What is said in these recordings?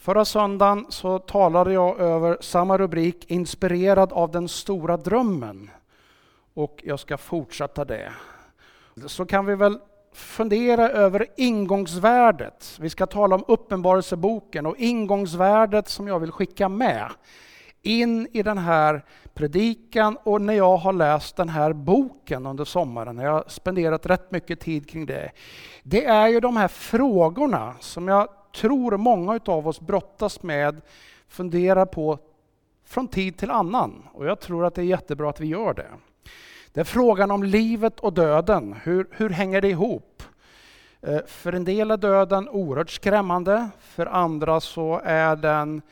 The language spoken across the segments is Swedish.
Förra söndagen så talade jag över samma rubrik, inspirerad av den stora drömmen. Och jag ska fortsätta det. Så kan vi väl fundera över ingångsvärdet. Vi ska tala om Uppenbarelseboken och ingångsvärdet som jag vill skicka med in i den här predikan och när jag har läst den här boken under sommaren, jag har spenderat rätt mycket tid kring det. Det är ju de här frågorna som jag tror många av oss brottas med, funderar på från tid till annan. Och jag tror att det är jättebra att vi gör det. Det är frågan om livet och döden. Hur, hur hänger det ihop? Eh, för en del är döden oerhört skrämmande, för andra så är den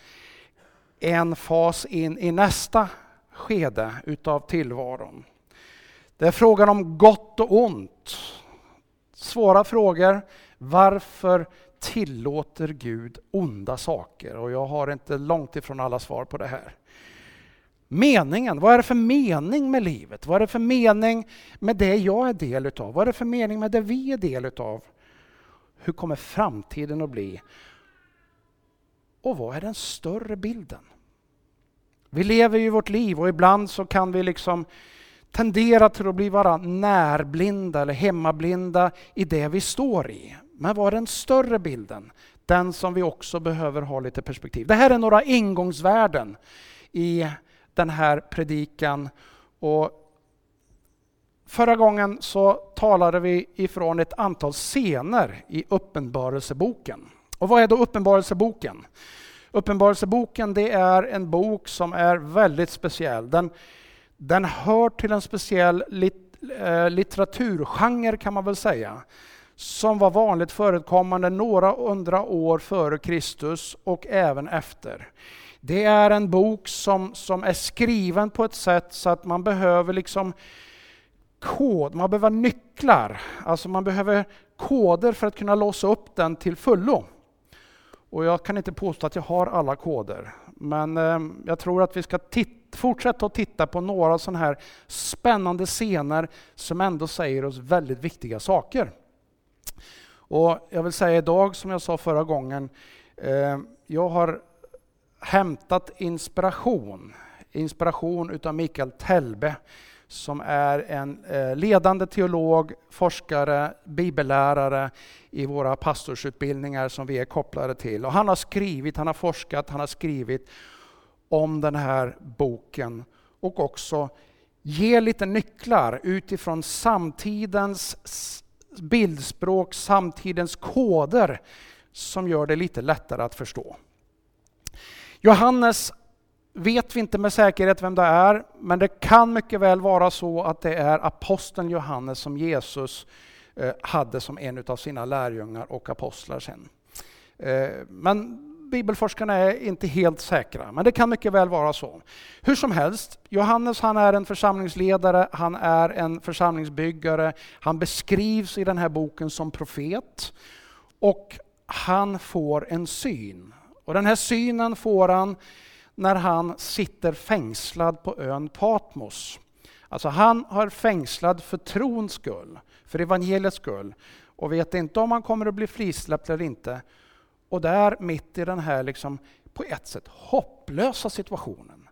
en fas in i nästa skede utav tillvaron. Det är frågan om gott och ont. Svåra frågor. Varför tillåter Gud onda saker? Och jag har inte långt ifrån alla svar på det här. Meningen, vad är det för mening med livet? Vad är det för mening med det jag är del utav? Vad är det för mening med det vi är del utav? Hur kommer framtiden att bli? Och vad är den större bilden? Vi lever ju vårt liv och ibland så kan vi liksom tendera till att bli vara närblinda eller hemmablinda i det vi står i. Men vad är den större bilden? Den som vi också behöver ha lite perspektiv. Det här är några ingångsvärden i den här predikan. Och förra gången så talade vi ifrån ett antal scener i Uppenbarelseboken. Och vad är då Uppenbarelseboken? Uppenbarelseboken det är en bok som är väldigt speciell. Den, den hör till en speciell lit, eh, litteraturgenre kan man väl säga som var vanligt förekommande några hundra år före Kristus och även efter. Det är en bok som, som är skriven på ett sätt så att man behöver liksom kod, man behöver nycklar, alltså man behöver koder för att kunna låsa upp den till fullo. Och jag kan inte påstå att jag har alla koder, men eh, jag tror att vi ska fortsätta att titta på några sådana här spännande scener som ändå säger oss väldigt viktiga saker. Och jag vill säga idag, som jag sa förra gången, eh, jag har hämtat inspiration. Inspiration utav Mikael Telbe som är en eh, ledande teolog, forskare, bibellärare i våra pastorsutbildningar som vi är kopplade till. Och han har skrivit, han har forskat, han har skrivit om den här boken och också ger lite nycklar utifrån samtidens bildspråk, samtidens koder som gör det lite lättare att förstå. Johannes vet vi inte med säkerhet vem det är, men det kan mycket väl vara så att det är aposteln Johannes som Jesus eh, hade som en av sina lärjungar och apostlar sen. Eh, men bibelforskarna är inte helt säkra, men det kan mycket väl vara så. Hur som helst, Johannes han är en församlingsledare, han är en församlingsbyggare, han beskrivs i den här boken som profet och han får en syn. Och den här synen får han när han sitter fängslad på ön Patmos. Alltså han har fängslad för trons skull, för evangeliets skull och vet inte om han kommer att bli frisläppt eller inte. Och där mitt i den här liksom, på ett sätt hopplösa situationen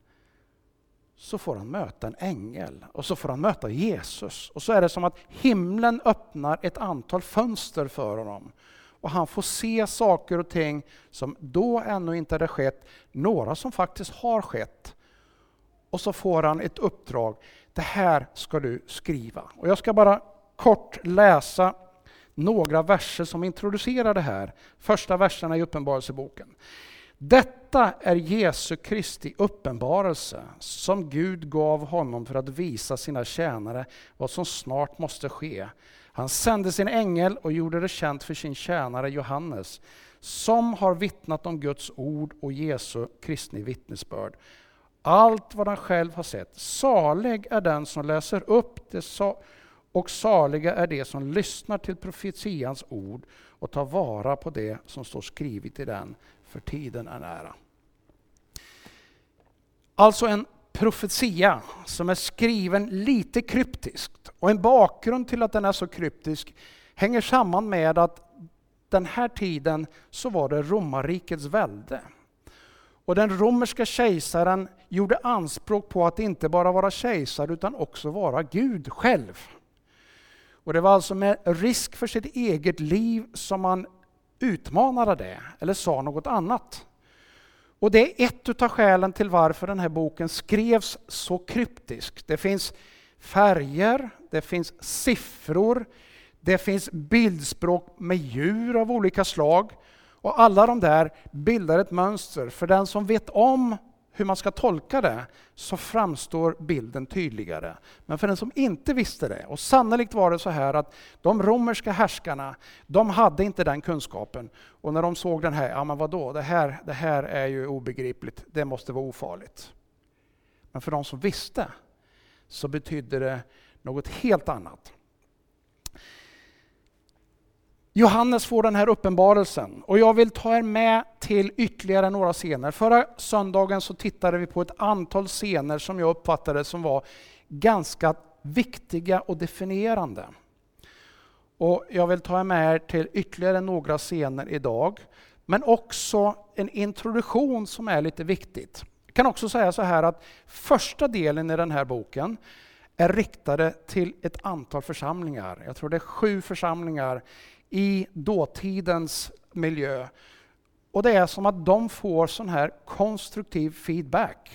så får han möta en ängel och så får han möta Jesus. Och så är det som att himlen öppnar ett antal fönster för honom. Och han får se saker och ting som då ännu inte hade skett, några som faktiskt har skett. Och så får han ett uppdrag, det här ska du skriva. Och jag ska bara kort läsa några verser som introducerar det här. Första verserna i Uppenbarelseboken. Detta är Jesu Kristi uppenbarelse som Gud gav honom för att visa sina tjänare vad som snart måste ske. Han sände sin ängel och gjorde det känt för sin tjänare Johannes som har vittnat om Guds ord och Jesu Kristi vittnesbörd. Allt vad han själv har sett. Salig är den som läser upp det och saliga är de som lyssnar till profetians ord och tar vara på det som står skrivet i den, för tiden är nära. Alltså en profetia som är skriven lite kryptiskt. Och en bakgrund till att den är så kryptisk hänger samman med att den här tiden så var det romarrikets välde. Och den romerska kejsaren gjorde anspråk på att inte bara vara kejsare utan också vara Gud själv. Och det var alltså med risk för sitt eget liv som man utmanade det, eller sa något annat. Och det är ett av skälen till varför den här boken skrevs så kryptiskt. Det finns färger, det finns siffror, det finns bildspråk med djur av olika slag. Och alla de där bildar ett mönster. För den som vet om hur man ska tolka det så framstår bilden tydligare. Men för den som inte visste det, och sannolikt var det så här att de romerska härskarna, de hade inte den kunskapen. Och när de såg den här, ja men vadå, det här, det här är ju obegripligt, det måste vara ofarligt. Men för de som visste så betydde det något helt annat. Johannes får den här uppenbarelsen och jag vill ta er med till ytterligare några scener. Förra söndagen så tittade vi på ett antal scener som jag uppfattade som var ganska viktiga och definierande. Och jag vill ta er med er till ytterligare några scener idag. Men också en introduktion som är lite viktigt. Jag kan också säga så här att första delen i den här boken är riktade till ett antal församlingar. Jag tror det är sju församlingar i dåtidens miljö. Och det är som att de får sån här konstruktiv feedback.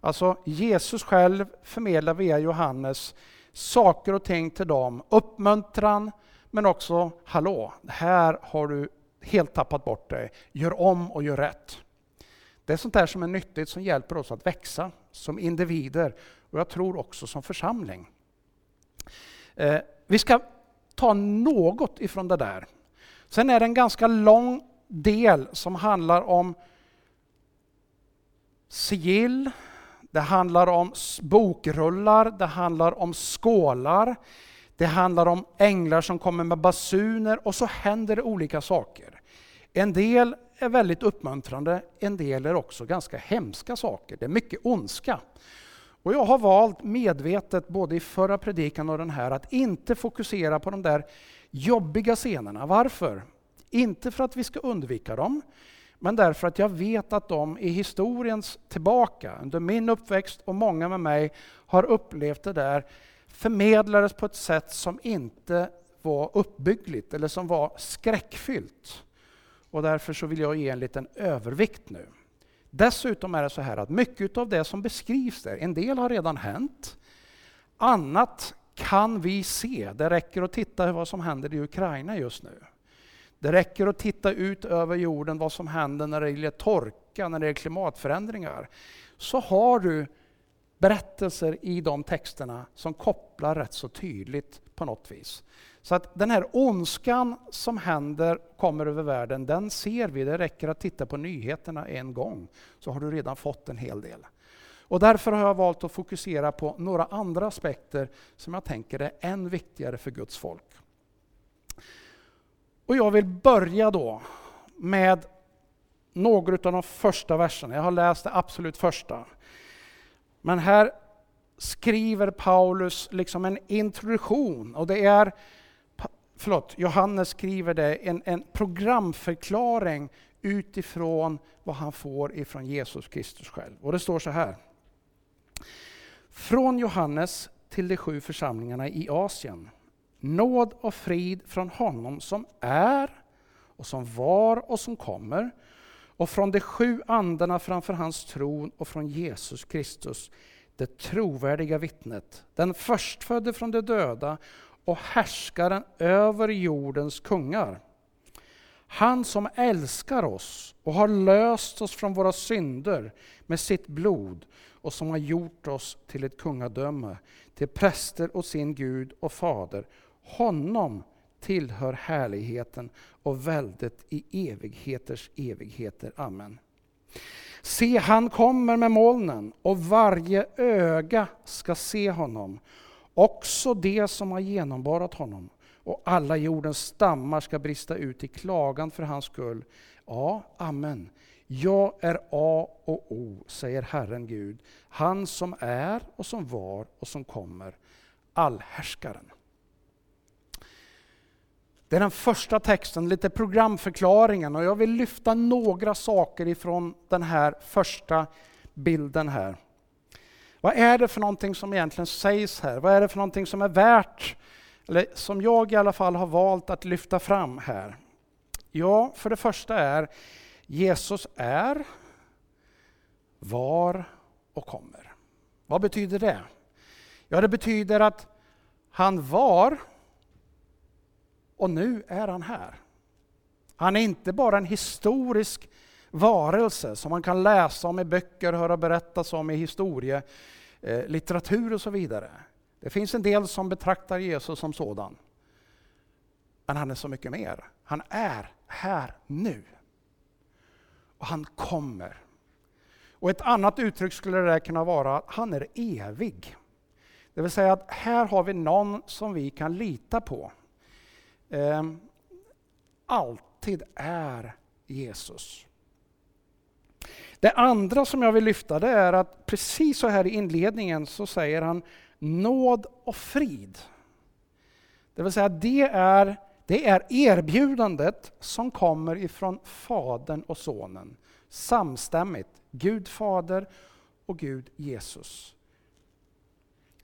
Alltså Jesus själv förmedlar via Johannes saker och ting till dem. Uppmuntran, men också hallå, här har du helt tappat bort dig. Gör om och gör rätt. Det är sånt där som är nyttigt, som hjälper oss att växa som individer och jag tror också som församling. Eh, vi ska ta något ifrån det där. Sen är det en ganska lång del som handlar om sigill, det handlar om bokrullar, det handlar om skålar, det handlar om änglar som kommer med basuner och så händer det olika saker. En del är väldigt uppmuntrande, en del är också ganska hemska saker. Det är mycket ondska. Och jag har valt medvetet, både i förra predikan och den här, att inte fokusera på de där jobbiga scenerna. Varför? Inte för att vi ska undvika dem, men därför att jag vet att de i historiens tillbaka, under min uppväxt och många med mig, har upplevt det där förmedlades på ett sätt som inte var uppbyggligt eller som var skräckfyllt. Och därför så vill jag ge en liten övervikt nu. Dessutom är det så här att mycket av det som beskrivs där, en del har redan hänt. Annat kan vi se. Det räcker att titta vad som händer i Ukraina just nu. Det räcker att titta ut över jorden vad som händer när det gäller torka, när det gäller klimatförändringar. Så har du berättelser i de texterna som kopplar rätt så tydligt på något vis. Så att den här ondskan som händer, kommer över världen, den ser vi. Det räcker att titta på nyheterna en gång, så har du redan fått en hel del. Och därför har jag valt att fokusera på några andra aspekter som jag tänker är än viktigare för Guds folk. Och jag vill börja då med några av de första verserna. Jag har läst det absolut första. Men här skriver Paulus liksom en introduktion och det är förlåt, Johannes skriver det, en, en programförklaring utifrån vad han får ifrån Jesus Kristus själv. Och det står så här. Från Johannes till de sju församlingarna i Asien. Nåd och frid från honom som är och som var och som kommer och från de sju andarna framför hans tron och från Jesus Kristus, det trovärdiga vittnet, den förstfödde från de döda och härskaren över jordens kungar. Han som älskar oss och har löst oss från våra synder med sitt blod och som har gjort oss till ett kungadöme, till präster och sin Gud och Fader. Honom tillhör härligheten och väldet i evigheters evigheter. Amen. Se, han kommer med molnen och varje öga ska se honom också det som har genomborrat honom. Och alla jordens stammar ska brista ut i klagan för hans skull. Ja, amen. Jag är A och O, säger Herren Gud, han som är och som var och som kommer, allhärskaren. Det är den första texten, lite programförklaringen och jag vill lyfta några saker ifrån den här första bilden här. Vad är det för någonting som egentligen sägs här? Vad är det för någonting som är värt, eller som jag i alla fall har valt att lyfta fram här? Ja, för det första är Jesus är, var och kommer. Vad betyder det? Ja, det betyder att han var och nu är han här. Han är inte bara en historisk varelse som man kan läsa om i böcker, höra berättas om i historielitteratur eh, och så vidare. Det finns en del som betraktar Jesus som sådan. Men han är så mycket mer. Han är här nu. Och han kommer. Och ett annat uttryck skulle det kunna vara att han är evig. Det vill säga att här har vi någon som vi kan lita på. Ehm, alltid är Jesus. Det andra som jag vill lyfta det är att precis så här i inledningen så säger han nåd och frid. Det vill säga det är, det är erbjudandet som kommer ifrån Fadern och Sonen. Samstämmigt. Gud Fader och Gud Jesus.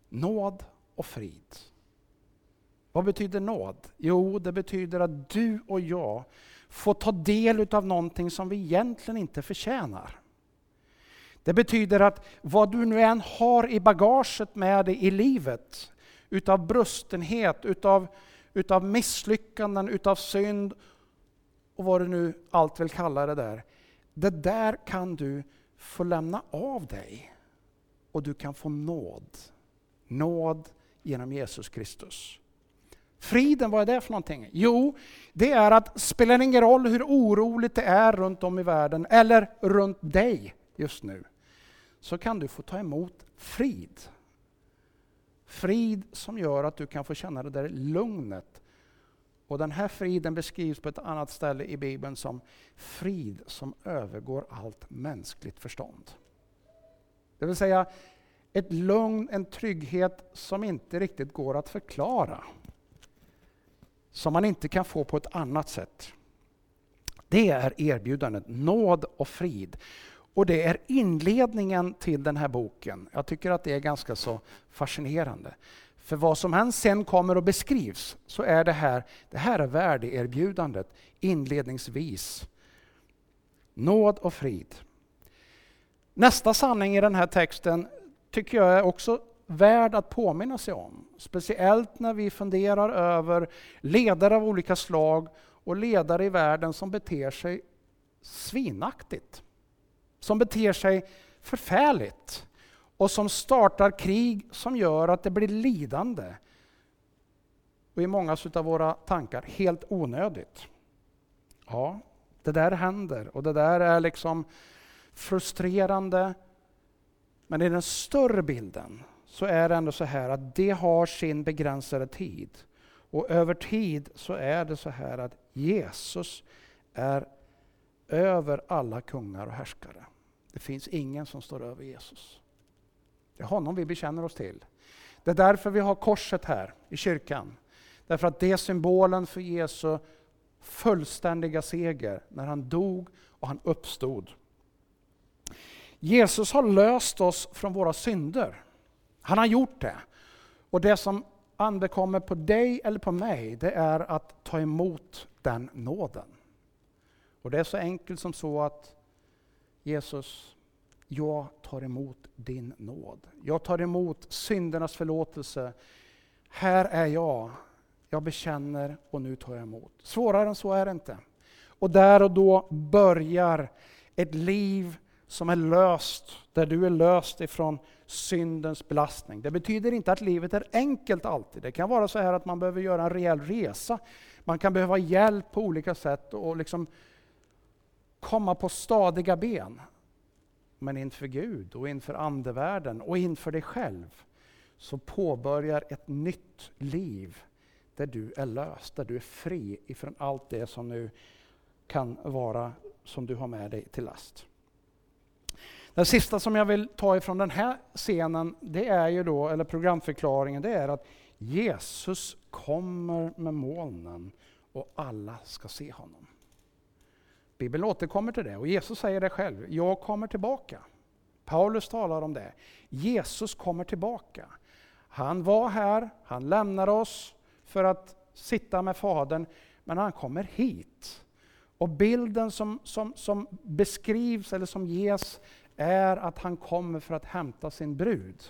Nåd och frid. Vad betyder nåd? Jo, det betyder att du och jag Få ta del av någonting som vi egentligen inte förtjänar. Det betyder att vad du nu än har i bagaget med dig i livet, utav brustenhet, utav, utav misslyckanden, utav synd och vad du nu allt vill kalla det där. Det där kan du få lämna av dig och du kan få nåd. Nåd genom Jesus Kristus. Friden, vad är det för någonting? Jo, det är att spelar ingen roll hur oroligt det är runt om i världen eller runt dig just nu så kan du få ta emot frid. Frid som gör att du kan få känna det där lugnet. Och den här friden beskrivs på ett annat ställe i Bibeln som frid som övergår allt mänskligt förstånd. Det vill säga ett lugn, en trygghet som inte riktigt går att förklara. Som man inte kan få på ett annat sätt. Det är erbjudandet, nåd och frid. Och det är inledningen till den här boken. Jag tycker att det är ganska så fascinerande. För vad som än sen kommer och beskrivs så är det här, det här är värdeerbjudandet inledningsvis. Nåd och frid. Nästa sanning i den här texten tycker jag är också värd att påminna sig om. Speciellt när vi funderar över ledare av olika slag och ledare i världen som beter sig svinaktigt som beter sig förfärligt och som startar krig som gör att det blir lidande. Och i många av våra tankar helt onödigt. Ja, det där händer och det där är liksom frustrerande. Men i den större bilden så är det ändå så här att det har sin begränsade tid. Och över tid så är det så här att Jesus är över alla kungar och härskare. Det finns ingen som står över Jesus. Det är honom vi bekänner oss till. Det är därför vi har korset här i kyrkan. Därför att det är symbolen för Jesu fullständiga seger när han dog och han uppstod. Jesus har löst oss från våra synder. Han har gjort det. Och det som anbekommer på dig eller på mig, det är att ta emot den nåden. Och det är så enkelt som så att Jesus, jag tar emot din nåd. Jag tar emot syndernas förlåtelse. Här är jag. Jag bekänner och nu tar jag emot. Svårare än så är det inte. Och där och då börjar ett liv som är löst, där du är löst ifrån syndens belastning. Det betyder inte att livet är enkelt alltid. Det kan vara så här att man behöver göra en rejäl resa. Man kan behöva hjälp på olika sätt och liksom komma på stadiga ben. Men inför Gud och inför andevärlden och inför dig själv så påbörjar ett nytt liv där du är löst, där du är fri ifrån allt det som nu kan vara som du har med dig till last. Det sista som jag vill ta ifrån den här scenen, det är ju då, eller programförklaringen, det är att Jesus kommer med molnen och alla ska se honom. Bibeln återkommer till det och Jesus säger det själv. Jag kommer tillbaka. Paulus talar om det. Jesus kommer tillbaka. Han var här, han lämnar oss för att sitta med Fadern, men han kommer hit. Och bilden som, som, som beskrivs eller som ges är att han kommer för att hämta sin brud.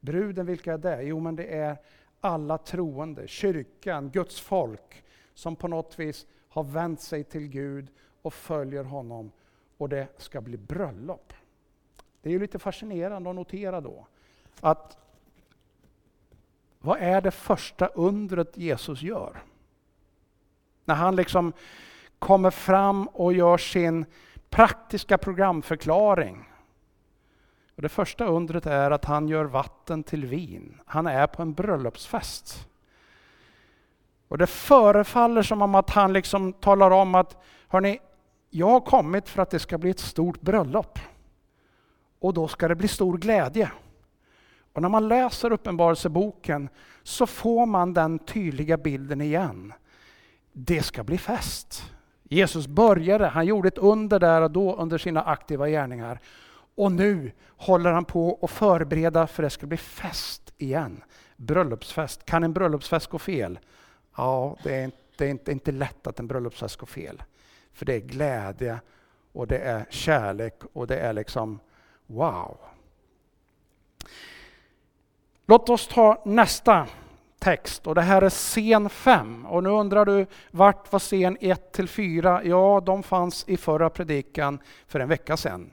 Bruden, vilka är det? Jo, men det är alla troende, kyrkan, Guds folk, som på något vis har vänt sig till Gud och följer honom. Och det ska bli bröllop. Det är ju lite fascinerande att notera då att vad är det första undret Jesus gör? När han liksom kommer fram och gör sin praktiska programförklaring. Och det första undret är att han gör vatten till vin. Han är på en bröllopsfest. Och det förefaller som om att han liksom talar om att hörni, jag har kommit för att det ska bli ett stort bröllop. Och då ska det bli stor glädje. Och när man läser Uppenbarelseboken så får man den tydliga bilden igen. Det ska bli fest. Jesus började, han gjorde ett under där och då under sina aktiva gärningar. Och nu håller han på att förbereda för det ska bli fest igen. Bröllopsfest. Kan en bröllopsfest gå fel? Ja, det är inte, det är inte, inte lätt att en bröllopsfest går fel. För det är glädje och det är kärlek och det är liksom wow. Låt oss ta nästa text och det här är scen 5. Och nu undrar du vart var scen 1 till 4? Ja, de fanns i förra predikan för en vecka sedan.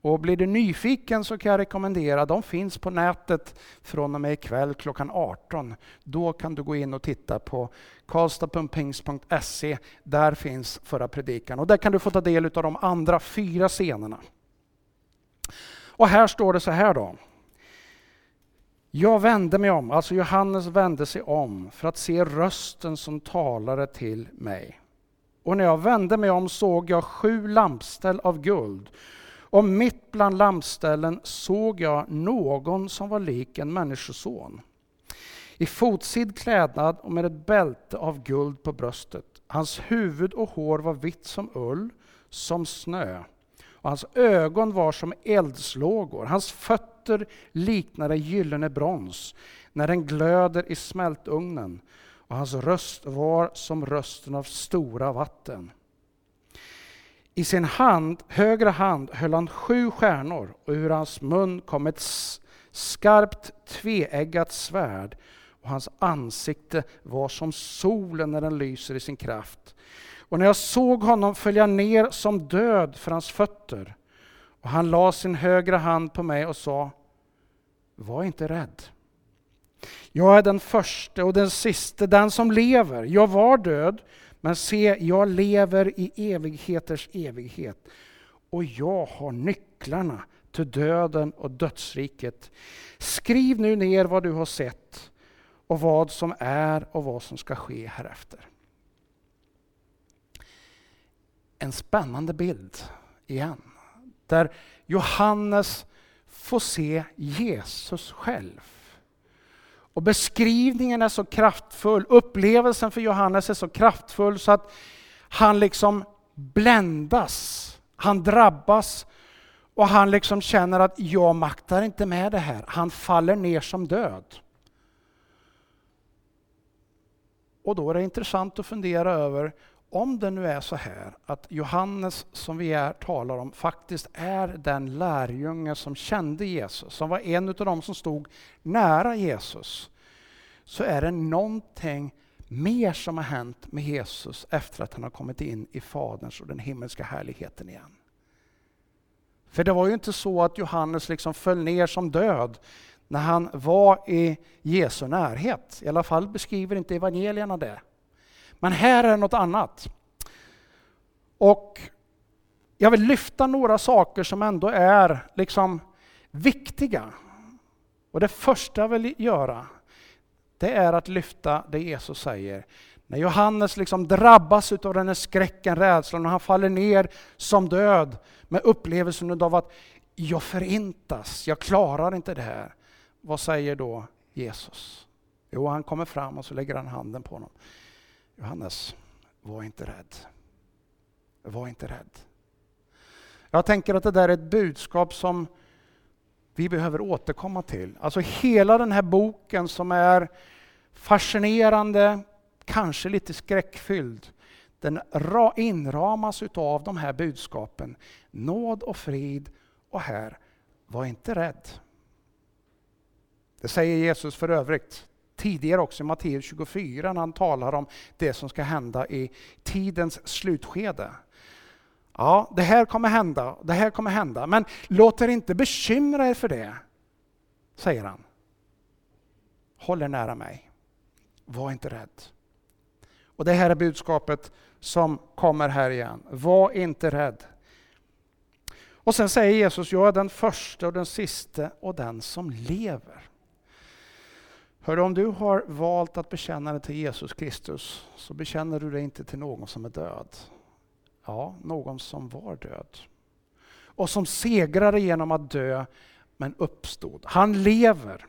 Och blir du nyfiken så kan jag rekommendera, de finns på nätet från och med ikväll klockan 18. Då kan du gå in och titta på karlstad.pingst.se. Där finns förra predikan och där kan du få ta del av de andra fyra scenerna. Och här står det så här då. Jag vände mig om, alltså Johannes vände sig om för att se rösten som talade till mig. Och när jag vände mig om såg jag sju lampställ av guld och mitt bland lampställen såg jag någon som var lik en människoson. I fotsid klädnad och med ett bälte av guld på bröstet. Hans huvud och hår var vitt som ull, som snö. Och hans ögon var som eldslågor. Hans fötter liknade gyllene brons när den glöder i smältugnen. Och hans röst var som rösten av stora vatten. I sin hand, högra hand höll han sju stjärnor och ur hans mun kom ett skarpt tveeggat svärd och hans ansikte var som solen när den lyser i sin kraft. Och när jag såg honom följa ner som död för hans fötter och han la sin högra hand på mig och sa Var inte rädd. Jag är den första och den siste, den som lever. Jag var död men se, jag lever i evigheters evighet och jag har nycklarna till döden och dödsriket. Skriv nu ner vad du har sett och vad som är och vad som ska ske härefter. En spännande bild igen, där Johannes får se Jesus själv. Och beskrivningen är så kraftfull, upplevelsen för Johannes är så kraftfull så att han liksom bländas, han drabbas och han liksom känner att jag maktar inte med det här. Han faller ner som död. Och då är det intressant att fundera över om det nu är så här att Johannes som vi är, talar om faktiskt är den lärjunge som kände Jesus, som var en av dem som stod nära Jesus, så är det någonting mer som har hänt med Jesus efter att han har kommit in i Faderns och den himmelska härligheten igen. För det var ju inte så att Johannes liksom föll ner som död när han var i Jesu närhet. I alla fall beskriver inte evangelierna det. Men här är något annat. Och jag vill lyfta några saker som ändå är liksom viktiga. Och det första jag vill göra, det är att lyfta det Jesus säger. När Johannes liksom drabbas av den här skräcken, rädslan och han faller ner som död med upplevelsen av att jag förintas, jag klarar inte det här. Vad säger då Jesus? Jo, han kommer fram och så lägger han handen på honom. Johannes, var inte rädd. Var inte rädd. Jag tänker att det där är ett budskap som vi behöver återkomma till. Alltså hela den här boken som är fascinerande, kanske lite skräckfylld. Den inramas av de här budskapen. Nåd och frid och här, var inte rädd. Det säger Jesus för övrigt tidigare också i Matteus 24 när han talar om det som ska hända i tidens slutskede. Ja, det här kommer hända, det här kommer hända, men låt er inte bekymra er för det, säger han. Håll er nära mig. Var inte rädd. Och det här är budskapet som kommer här igen. Var inte rädd. Och sen säger Jesus, jag är den första och den siste och den som lever. Hör om du har valt att bekänna dig till Jesus Kristus så bekänner du dig inte till någon som är död. Ja, någon som var död. Och som segrade genom att dö men uppstod. Han lever.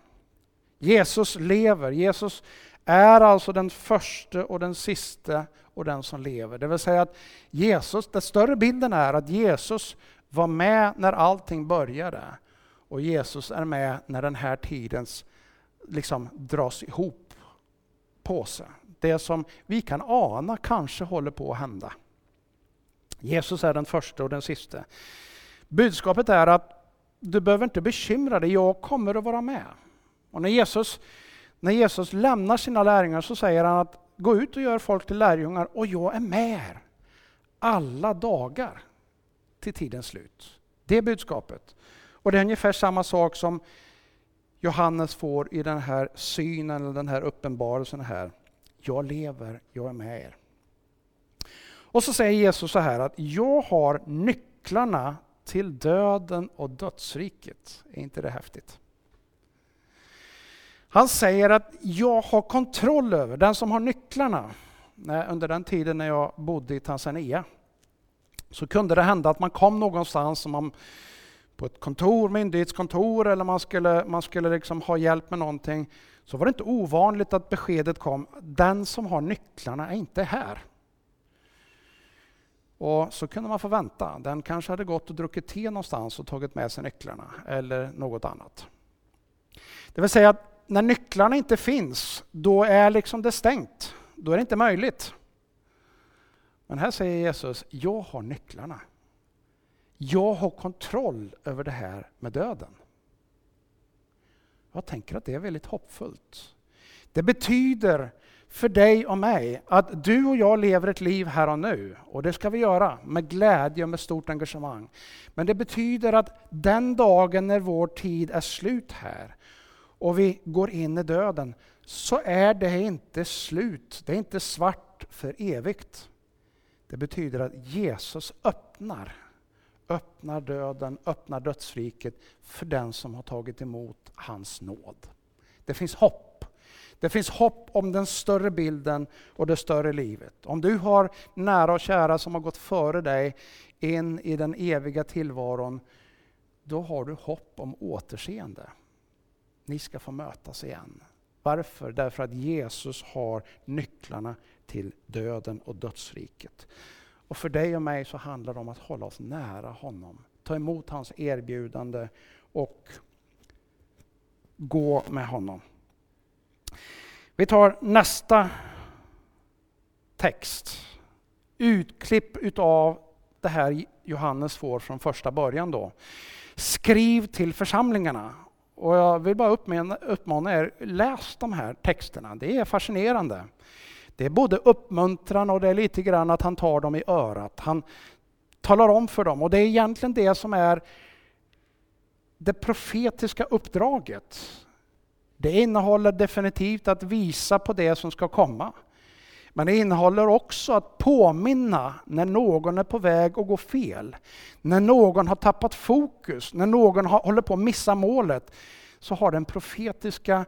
Jesus lever. Jesus är alltså den första och den sista och den som lever. Det vill säga att Jesus, den större bilden är att Jesus var med när allting började. Och Jesus är med när den här tidens liksom dras ihop på sig. Det som vi kan ana kanske håller på att hända. Jesus är den första och den sista. Budskapet är att du behöver inte bekymra dig, jag kommer att vara med. Och när Jesus, när Jesus lämnar sina lärjungar så säger han att gå ut och gör folk till lärjungar och jag är med er alla dagar till tidens slut. Det är budskapet. Och det är ungefär samma sak som Johannes får i den här synen, eller den här uppenbarelsen här. Jag lever, jag är med er. Och så säger Jesus så här att jag har nycklarna till döden och dödsriket. Är inte det häftigt? Han säger att jag har kontroll över, den som har nycklarna. Under den tiden när jag bodde i Tanzania så kunde det hända att man kom någonstans som man på ett kontor, myndighetskontor eller man skulle, man skulle liksom ha hjälp med någonting så var det inte ovanligt att beskedet kom, den som har nycklarna är inte här. Och så kunde man få vänta. Den kanske hade gått och druckit te någonstans och tagit med sig nycklarna eller något annat. Det vill säga att när nycklarna inte finns, då är liksom det stängt. Då är det inte möjligt. Men här säger Jesus, jag har nycklarna. Jag har kontroll över det här med döden. Jag tänker att det är väldigt hoppfullt. Det betyder för dig och mig att du och jag lever ett liv här och nu. Och det ska vi göra med glädje och med stort engagemang. Men det betyder att den dagen när vår tid är slut här och vi går in i döden så är det inte slut. Det är inte svart för evigt. Det betyder att Jesus öppnar öppnar döden, öppnar dödsriket för den som har tagit emot hans nåd. Det finns hopp. Det finns hopp om den större bilden och det större livet. Om du har nära och kära som har gått före dig in i den eviga tillvaron, då har du hopp om återseende. Ni ska få mötas igen. Varför? Därför att Jesus har nycklarna till döden och dödsriket. Och för dig och mig så handlar det om att hålla oss nära honom. Ta emot hans erbjudande och gå med honom. Vi tar nästa text. Utklipp utav det här Johannes får från första början. då. Skriv till församlingarna. Och jag vill bara uppmana er, läs de här texterna. Det är fascinerande. Det är både uppmuntran och det är lite grann att han tar dem i örat. Han talar om för dem och det är egentligen det som är det profetiska uppdraget. Det innehåller definitivt att visa på det som ska komma. Men det innehåller också att påminna när någon är på väg att gå fel. När någon har tappat fokus, när någon håller på att missa målet. Så har den profetiska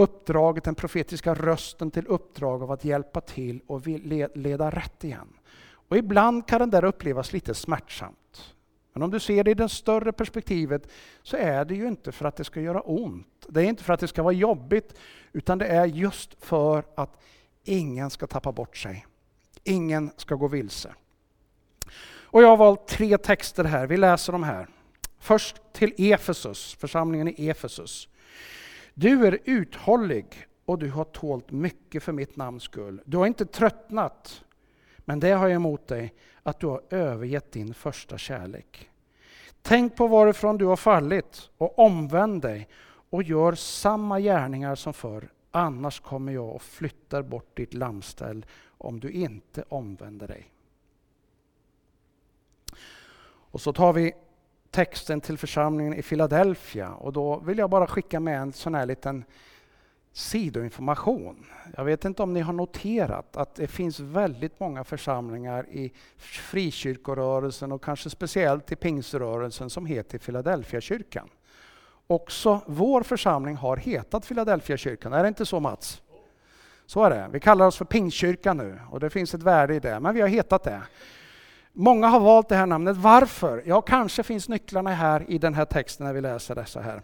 uppdraget, den profetiska rösten till uppdrag av att hjälpa till och leda rätt igen. Och ibland kan den där upplevas lite smärtsamt. Men om du ser det i det större perspektivet så är det ju inte för att det ska göra ont. Det är inte för att det ska vara jobbigt, utan det är just för att ingen ska tappa bort sig. Ingen ska gå vilse. Och jag har valt tre texter här, vi läser de här. Först till Efesus, församlingen i Efesus. Du är uthållig och du har tålt mycket för mitt namns skull. Du har inte tröttnat, men det har jag emot dig, att du har övergett din första kärlek. Tänk på varifrån du har fallit och omvänd dig och gör samma gärningar som förr. Annars kommer jag och flyttar bort ditt lammställ om du inte omvänder dig. Och så tar vi texten till församlingen i Philadelphia och då vill jag bara skicka med en sån här liten sidoinformation. Jag vet inte om ni har noterat att det finns väldigt många församlingar i frikyrkorörelsen och kanske speciellt i pingströrelsen som heter Philadelphia-kyrkan. Också vår församling har hetat Philadelphia-kyrkan, är det inte så Mats? Så är det. Vi kallar oss för Pingstkyrkan nu och det finns ett värde i det, men vi har hetat det. Många har valt det här namnet. Varför? Ja, kanske finns nycklarna här i den här texten när vi läser dessa här.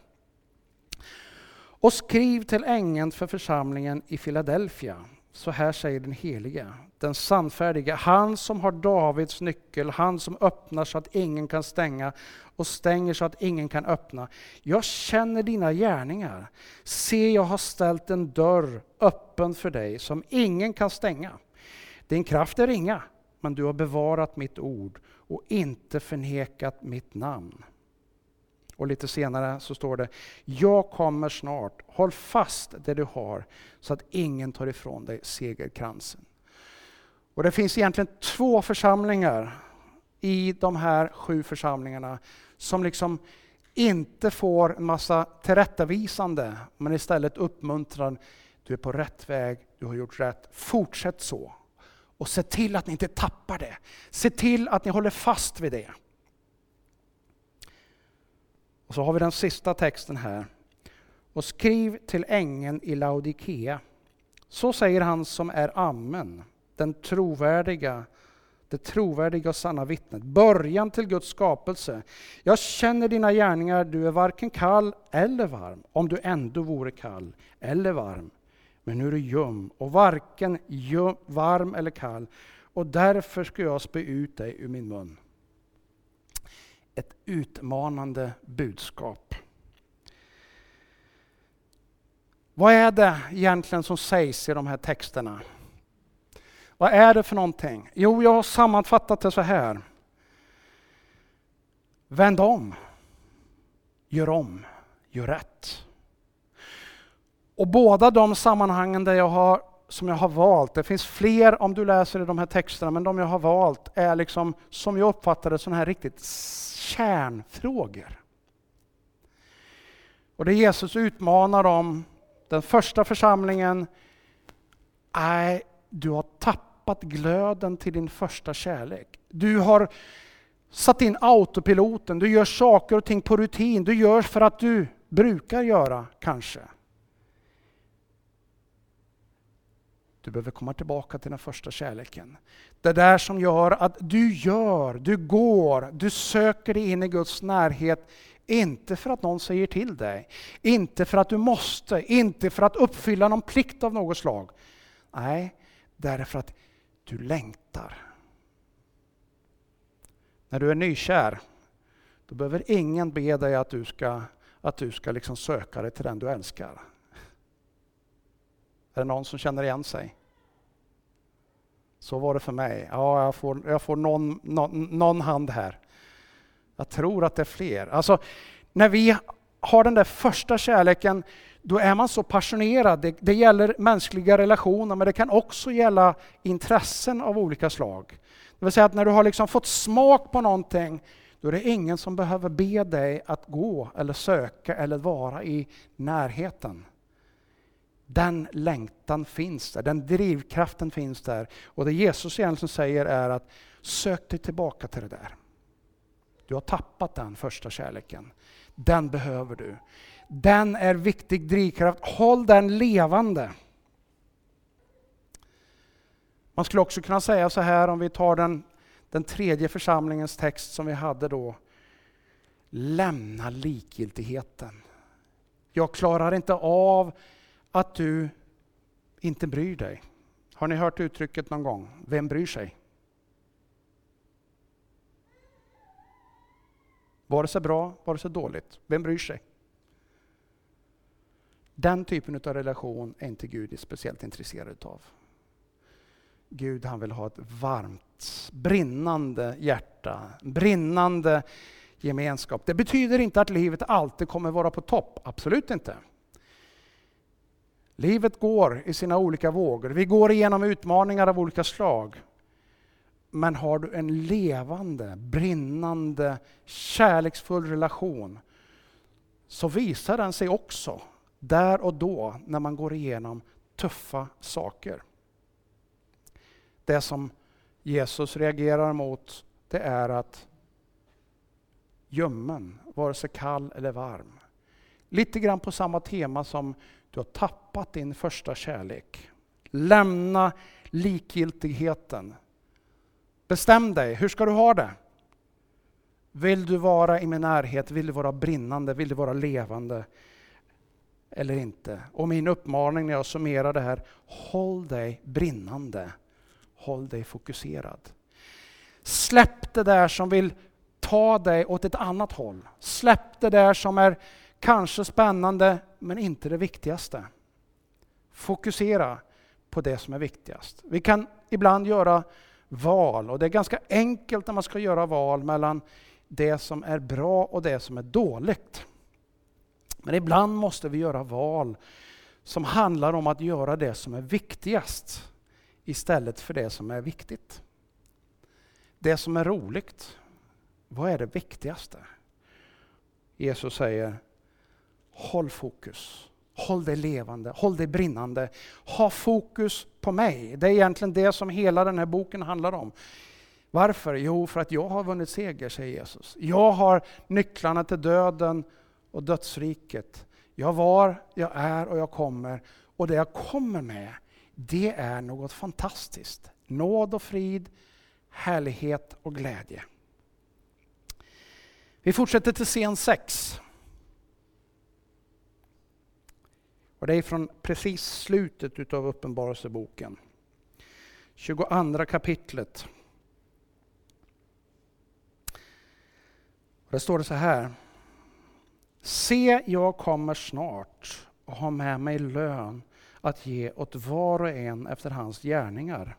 Och skriv till ängeln för församlingen i Filadelfia. Så här säger den helige, den sannfärdige, han som har Davids nyckel, han som öppnar så att ingen kan stänga och stänger så att ingen kan öppna. Jag känner dina gärningar. Se, jag har ställt en dörr öppen för dig som ingen kan stänga. Din kraft är ringa, men du har bevarat mitt ord och inte förnekat mitt namn. Och lite senare så står det, jag kommer snart, håll fast det du har så att ingen tar ifrån dig segerkransen. Och det finns egentligen två församlingar i de här sju församlingarna som liksom inte får en massa tillrättavisande, men istället uppmuntran. Du är på rätt väg, du har gjort rätt, fortsätt så. Och se till att ni inte tappar det. Se till att ni håller fast vid det. Och så har vi den sista texten här. Och skriv till ängeln i Laodikea. Så säger han som är Amen, den trovärdiga, det trovärdiga och sanna vittnet, början till Guds skapelse. Jag känner dina gärningar, du är varken kall eller varm, om du ändå vore kall eller varm. Men nu är du ljum och varken ljum, varm eller kall och därför ska jag spy ut dig ur min mun ett utmanande budskap. Vad är det egentligen som sägs i de här texterna? Vad är det för någonting? Jo, jag har sammanfattat det så här. Vänd om. Gör om. Gör rätt. Och båda de sammanhangen där jag har, som jag har valt, det finns fler om du läser i de här texterna, men de jag har valt är liksom, som jag uppfattar det, sådana här riktigt kärnfrågor. Och det Jesus utmanar dem, den första församlingen, nej, du har tappat glöden till din första kärlek. Du har satt in autopiloten, du gör saker och ting på rutin, du gör för att du brukar göra kanske. Du behöver komma tillbaka till den första kärleken. Det där som gör att du gör, du går, du söker dig in i Guds närhet. Inte för att någon säger till dig, inte för att du måste, inte för att uppfylla någon plikt av något slag. Nej, därför att du längtar. När du är nykär, då behöver ingen be dig att du ska, att du ska liksom söka dig till den du älskar. Är det någon som känner igen sig? Så var det för mig. Ja, jag får, jag får någon, någon, någon hand här. Jag tror att det är fler. Alltså, när vi har den där första kärleken, då är man så passionerad. Det, det, gäller mänskliga relationer, men det kan också gälla intressen av olika slag. Det vill säga att när du har liksom fått smak på någonting, då är det ingen som behöver be dig att gå eller söka eller vara i närheten. Den längtan finns där, den drivkraften finns där. Och det Jesus egentligen säger är att sök dig tillbaka till det där. Du har tappat den första kärleken. Den behöver du. Den är viktig drivkraft. Håll den levande. Man skulle också kunna säga så här om vi tar den, den tredje församlingens text som vi hade då. Lämna likgiltigheten. Jag klarar inte av att du inte bryr dig. Har ni hört uttrycket någon gång? Vem bryr sig? Vare sig bra, vare sig dåligt. Vem bryr sig? Den typen av relation är inte Gud speciellt intresserad av. Gud han vill ha ett varmt, brinnande hjärta, brinnande gemenskap. Det betyder inte att livet alltid kommer vara på topp, absolut inte. Livet går i sina olika vågor. Vi går igenom utmaningar av olika slag. Men har du en levande, brinnande, kärleksfull relation så visar den sig också där och då när man går igenom tuffa saker. Det som Jesus reagerar mot det är att ljummen, vare sig kall eller varm. Lite grann på samma tema som du har tappat din första kärlek. Lämna likgiltigheten. Bestäm dig, hur ska du ha det? Vill du vara i min närhet? Vill du vara brinnande? Vill du vara levande? Eller inte? Och min uppmaning när jag summerar det här, håll dig brinnande. Håll dig fokuserad. Släpp det där som vill ta dig åt ett annat håll. Släpp det där som är kanske spännande men inte det viktigaste. Fokusera på det som är viktigast. Vi kan ibland göra val och det är ganska enkelt när man ska göra val mellan det som är bra och det som är dåligt. Men ibland måste vi göra val som handlar om att göra det som är viktigast istället för det som är viktigt. Det som är roligt, vad är det viktigaste? Jesus säger, håll fokus. Håll dig levande, håll dig brinnande. Ha fokus på mig. Det är egentligen det som hela den här boken handlar om. Varför? Jo, för att jag har vunnit seger, säger Jesus. Jag har nycklarna till döden och dödsriket. Jag var, jag är och jag kommer. Och det jag kommer med, det är något fantastiskt. Nåd och frid, härlighet och glädje. Vi fortsätter till scen 6. Och det är från precis slutet utav Uppenbarelseboken. 22 kapitlet. Och Där står det så här. Se, jag kommer snart och har med mig lön att ge åt var och en efter hans gärningar.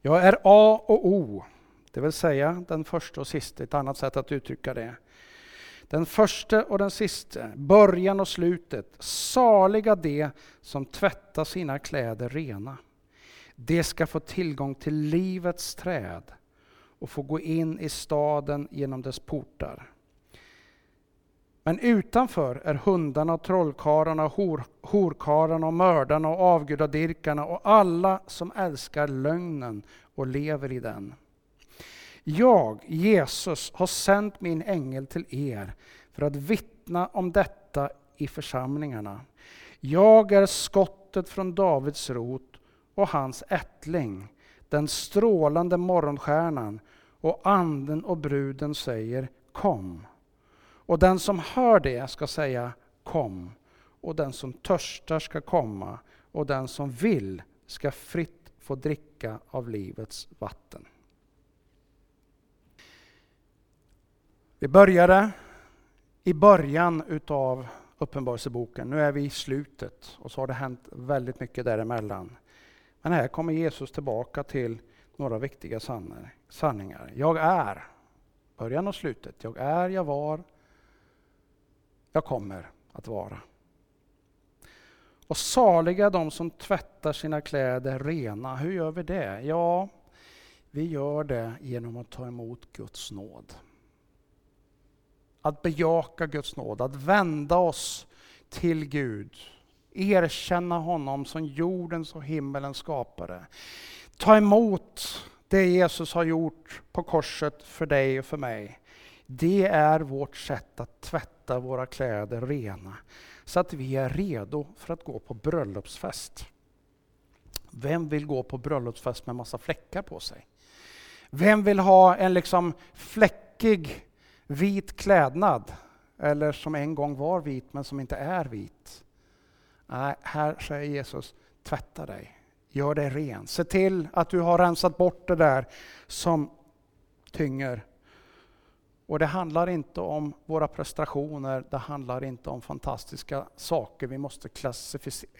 Jag är A och O, det vill säga den första och sista, ett annat sätt att uttrycka det. Den första och den sista, början och slutet. Saliga de som tvättar sina kläder rena. De ska få tillgång till livets träd och få gå in i staden genom dess portar. Men utanför är hundarna, trollkarlarna, hor, horkarlarna, och mördarna och avgudadirkarna och alla som älskar lögnen och lever i den. Jag, Jesus, har sänt min ängel till er för att vittna om detta i församlingarna. Jag är skottet från Davids rot och hans ättling, den strålande morgonstjärnan, och anden och bruden säger kom. Och den som hör det ska säga kom, och den som törstar ska komma, och den som vill ska fritt få dricka av livets vatten. Vi började i början utav Uppenbarelseboken. Nu är vi i slutet och så har det hänt väldigt mycket däremellan. Men här kommer Jesus tillbaka till några viktiga sanningar. Jag är, början och slutet. Jag är, jag var, jag kommer att vara. Och saliga de som tvättar sina kläder rena. Hur gör vi det? Ja, vi gör det genom att ta emot Guds nåd. Att bejaka Guds nåd, att vända oss till Gud. Erkänna honom som jordens och himmelens skapare. Ta emot det Jesus har gjort på korset för dig och för mig. Det är vårt sätt att tvätta våra kläder rena så att vi är redo för att gå på bröllopsfest. Vem vill gå på bröllopsfest med massa fläckar på sig? Vem vill ha en liksom fläckig vit klädnad? Eller som en gång var vit men som inte är vit? Nej, här säger Jesus, tvätta dig. Gör dig ren. Se till att du har rensat bort det där som tynger. Och det handlar inte om våra prestationer, det handlar inte om fantastiska saker vi måste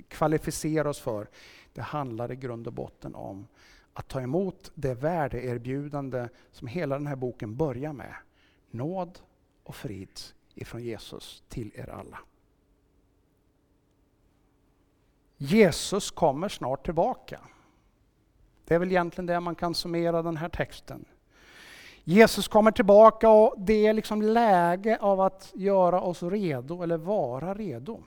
kvalificera oss för. Det handlar i grund och botten om att ta emot det värdeerbjudande som hela den här boken börjar med. Nåd och frid ifrån Jesus till er alla. Jesus kommer snart tillbaka. Det är väl egentligen det man kan summera den här texten. Jesus kommer tillbaka och det är liksom läge av att göra oss redo, eller vara redo.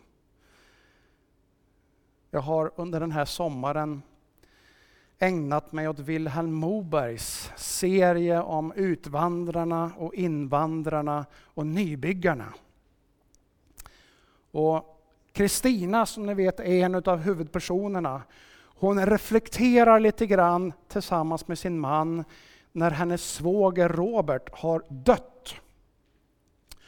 Jag har under den här sommaren ägnat mig åt Vilhelm Mobergs serie om utvandrarna och invandrarna och nybyggarna. Och Kristina, som ni vet, är en av huvudpersonerna. Hon reflekterar lite grann tillsammans med sin man när hennes svåger Robert har dött.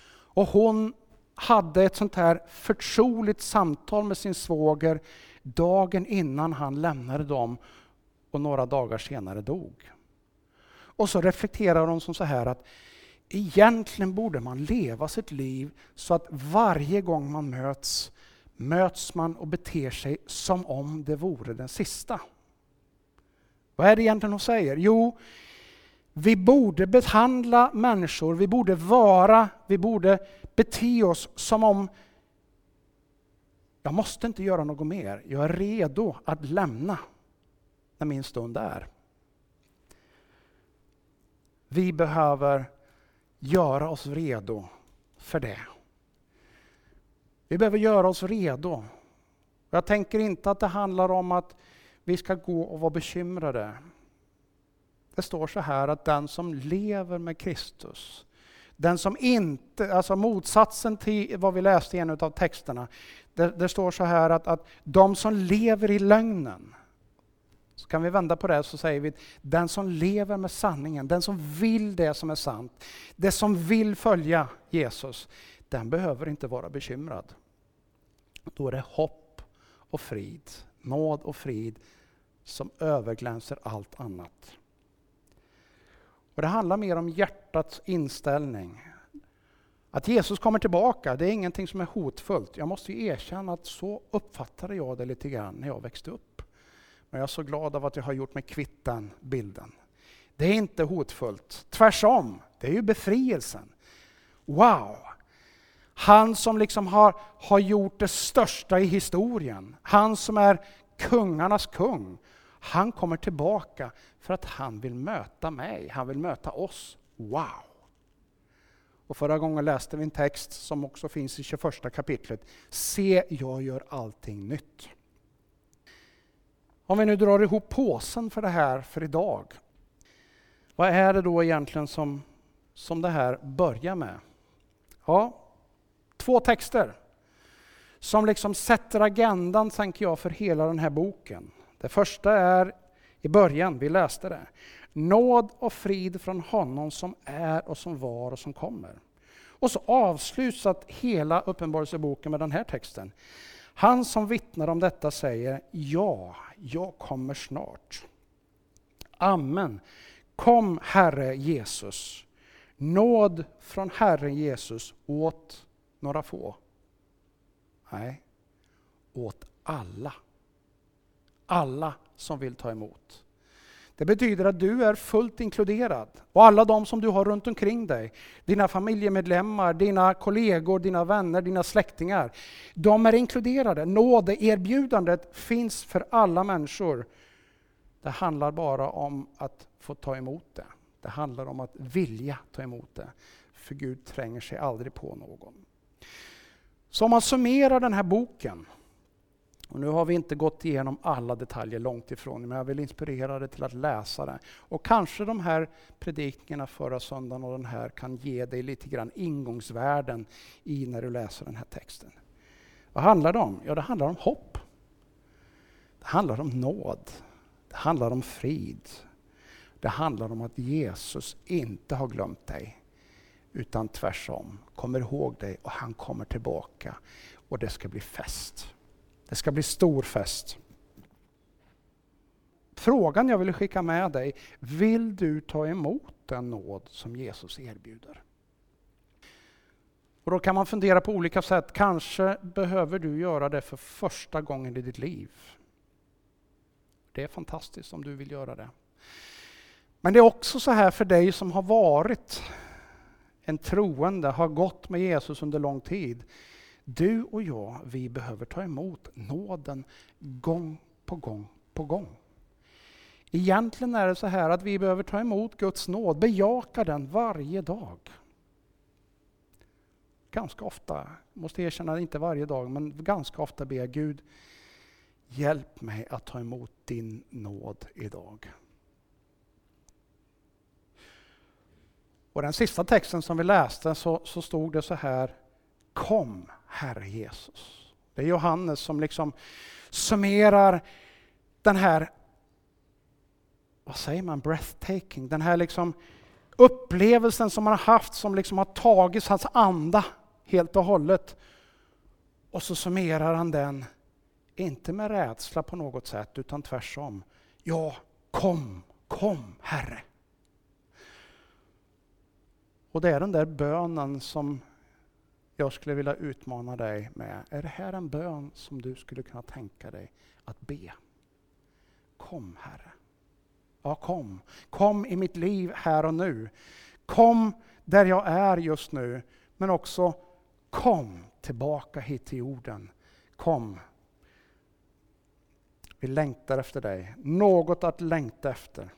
Och hon hade ett sånt här förtroligt samtal med sin svåger dagen innan han lämnade dem och några dagar senare dog. Och så reflekterar hon som så här att egentligen borde man leva sitt liv så att varje gång man möts, möts man och beter sig som om det vore den sista. Vad är det egentligen hon säger? Jo, vi borde behandla människor, vi borde vara, vi borde bete oss som om jag måste inte göra något mer, jag är redo att lämna när min stund är. Vi behöver göra oss redo för det. Vi behöver göra oss redo. Jag tänker inte att det handlar om att vi ska gå och vara bekymrade. Det står så här att den som lever med Kristus, den som inte, alltså motsatsen till vad vi läste i en av texterna, det, det står så här att, att de som lever i lögnen, så kan vi vända på det så säger vi den som lever med sanningen, den som vill det som är sant, det som vill följa Jesus, den behöver inte vara bekymrad. Då är det hopp och frid, nåd och frid som överglänser allt annat. Och Det handlar mer om hjärtats inställning. Att Jesus kommer tillbaka, det är ingenting som är hotfullt. Jag måste erkänna att så uppfattade jag det lite grann när jag växte upp. Men jag är så glad av att jag har gjort mig kvitt den bilden. Det är inte hotfullt. Tvärtom, det är ju befrielsen. Wow! Han som liksom har, har gjort det största i historien. Han som är kungarnas kung. Han kommer tillbaka för att han vill möta mig, han vill möta oss. Wow! Och förra gången läste vi en text som också finns i 21 kapitlet. Se, jag gör allting nytt. Om vi nu drar ihop påsen för det här för idag. Vad är det då egentligen som, som det här börjar med? Ja, två texter som liksom sätter agendan, tänker jag, för hela den här boken. Det första är i början, vi läste det. Nåd och frid från honom som är och som var och som kommer. Och så avslutas hela Uppenbarelseboken med den här texten. Han som vittnar om detta säger ja, jag kommer snart. Amen. Kom Herre Jesus. Nåd från Herren Jesus åt några få. Nej, åt alla. Alla som vill ta emot. Det betyder att du är fullt inkluderad. Och alla de som du har runt omkring dig, dina familjemedlemmar, dina kollegor, dina vänner, dina släktingar. De är inkluderade. Nådeerbjudandet finns för alla människor. Det handlar bara om att få ta emot det. Det handlar om att vilja ta emot det. För Gud tränger sig aldrig på någon. Så om man summerar den här boken och nu har vi inte gått igenom alla detaljer långt ifrån, men jag vill inspirera dig till att läsa det. Och kanske de här predikningarna förra söndagen och den här kan ge dig lite grann ingångsvärden i när du läser den här texten. Vad handlar det om? Ja, det handlar om hopp. Det handlar om nåd. Det handlar om frid. Det handlar om att Jesus inte har glömt dig, utan tvärtom kommer ihåg dig och han kommer tillbaka och det ska bli fest. Det ska bli stor fest. frågan jag vill skicka med dig, vill du ta emot den nåd som Jesus erbjuder? Och då kan man fundera på olika sätt. Kanske behöver du göra det för första gången i ditt liv. Det är fantastiskt om du vill göra det. Men det är också så här för dig som har varit en troende, har gått med Jesus under lång tid. Du och jag, vi behöver ta emot nåden gång på gång på gång. Egentligen är det så här att vi behöver ta emot Guds nåd, bejaka den varje dag. Ganska ofta, måste erkänna inte varje dag, men ganska ofta ber jag Gud, hjälp mig att ta emot din nåd idag. Och den sista texten som vi läste så, så stod det så här, Kom Herre Jesus. Det är Johannes som liksom summerar den här, vad säger man, breathtaking, den här liksom upplevelsen som han har haft som liksom har tagit hans anda helt och hållet. Och så summerar han den, inte med rädsla på något sätt utan tvärtom. Ja, kom, kom Herre. Och det är den där bönen som jag skulle vilja utmana dig med. Är det här en bön som du skulle kunna tänka dig att be? Kom Herre. Ja, kom. Kom i mitt liv här och nu. Kom där jag är just nu, men också kom tillbaka hit till jorden. Kom. Vi längtar efter dig. Något att längta efter.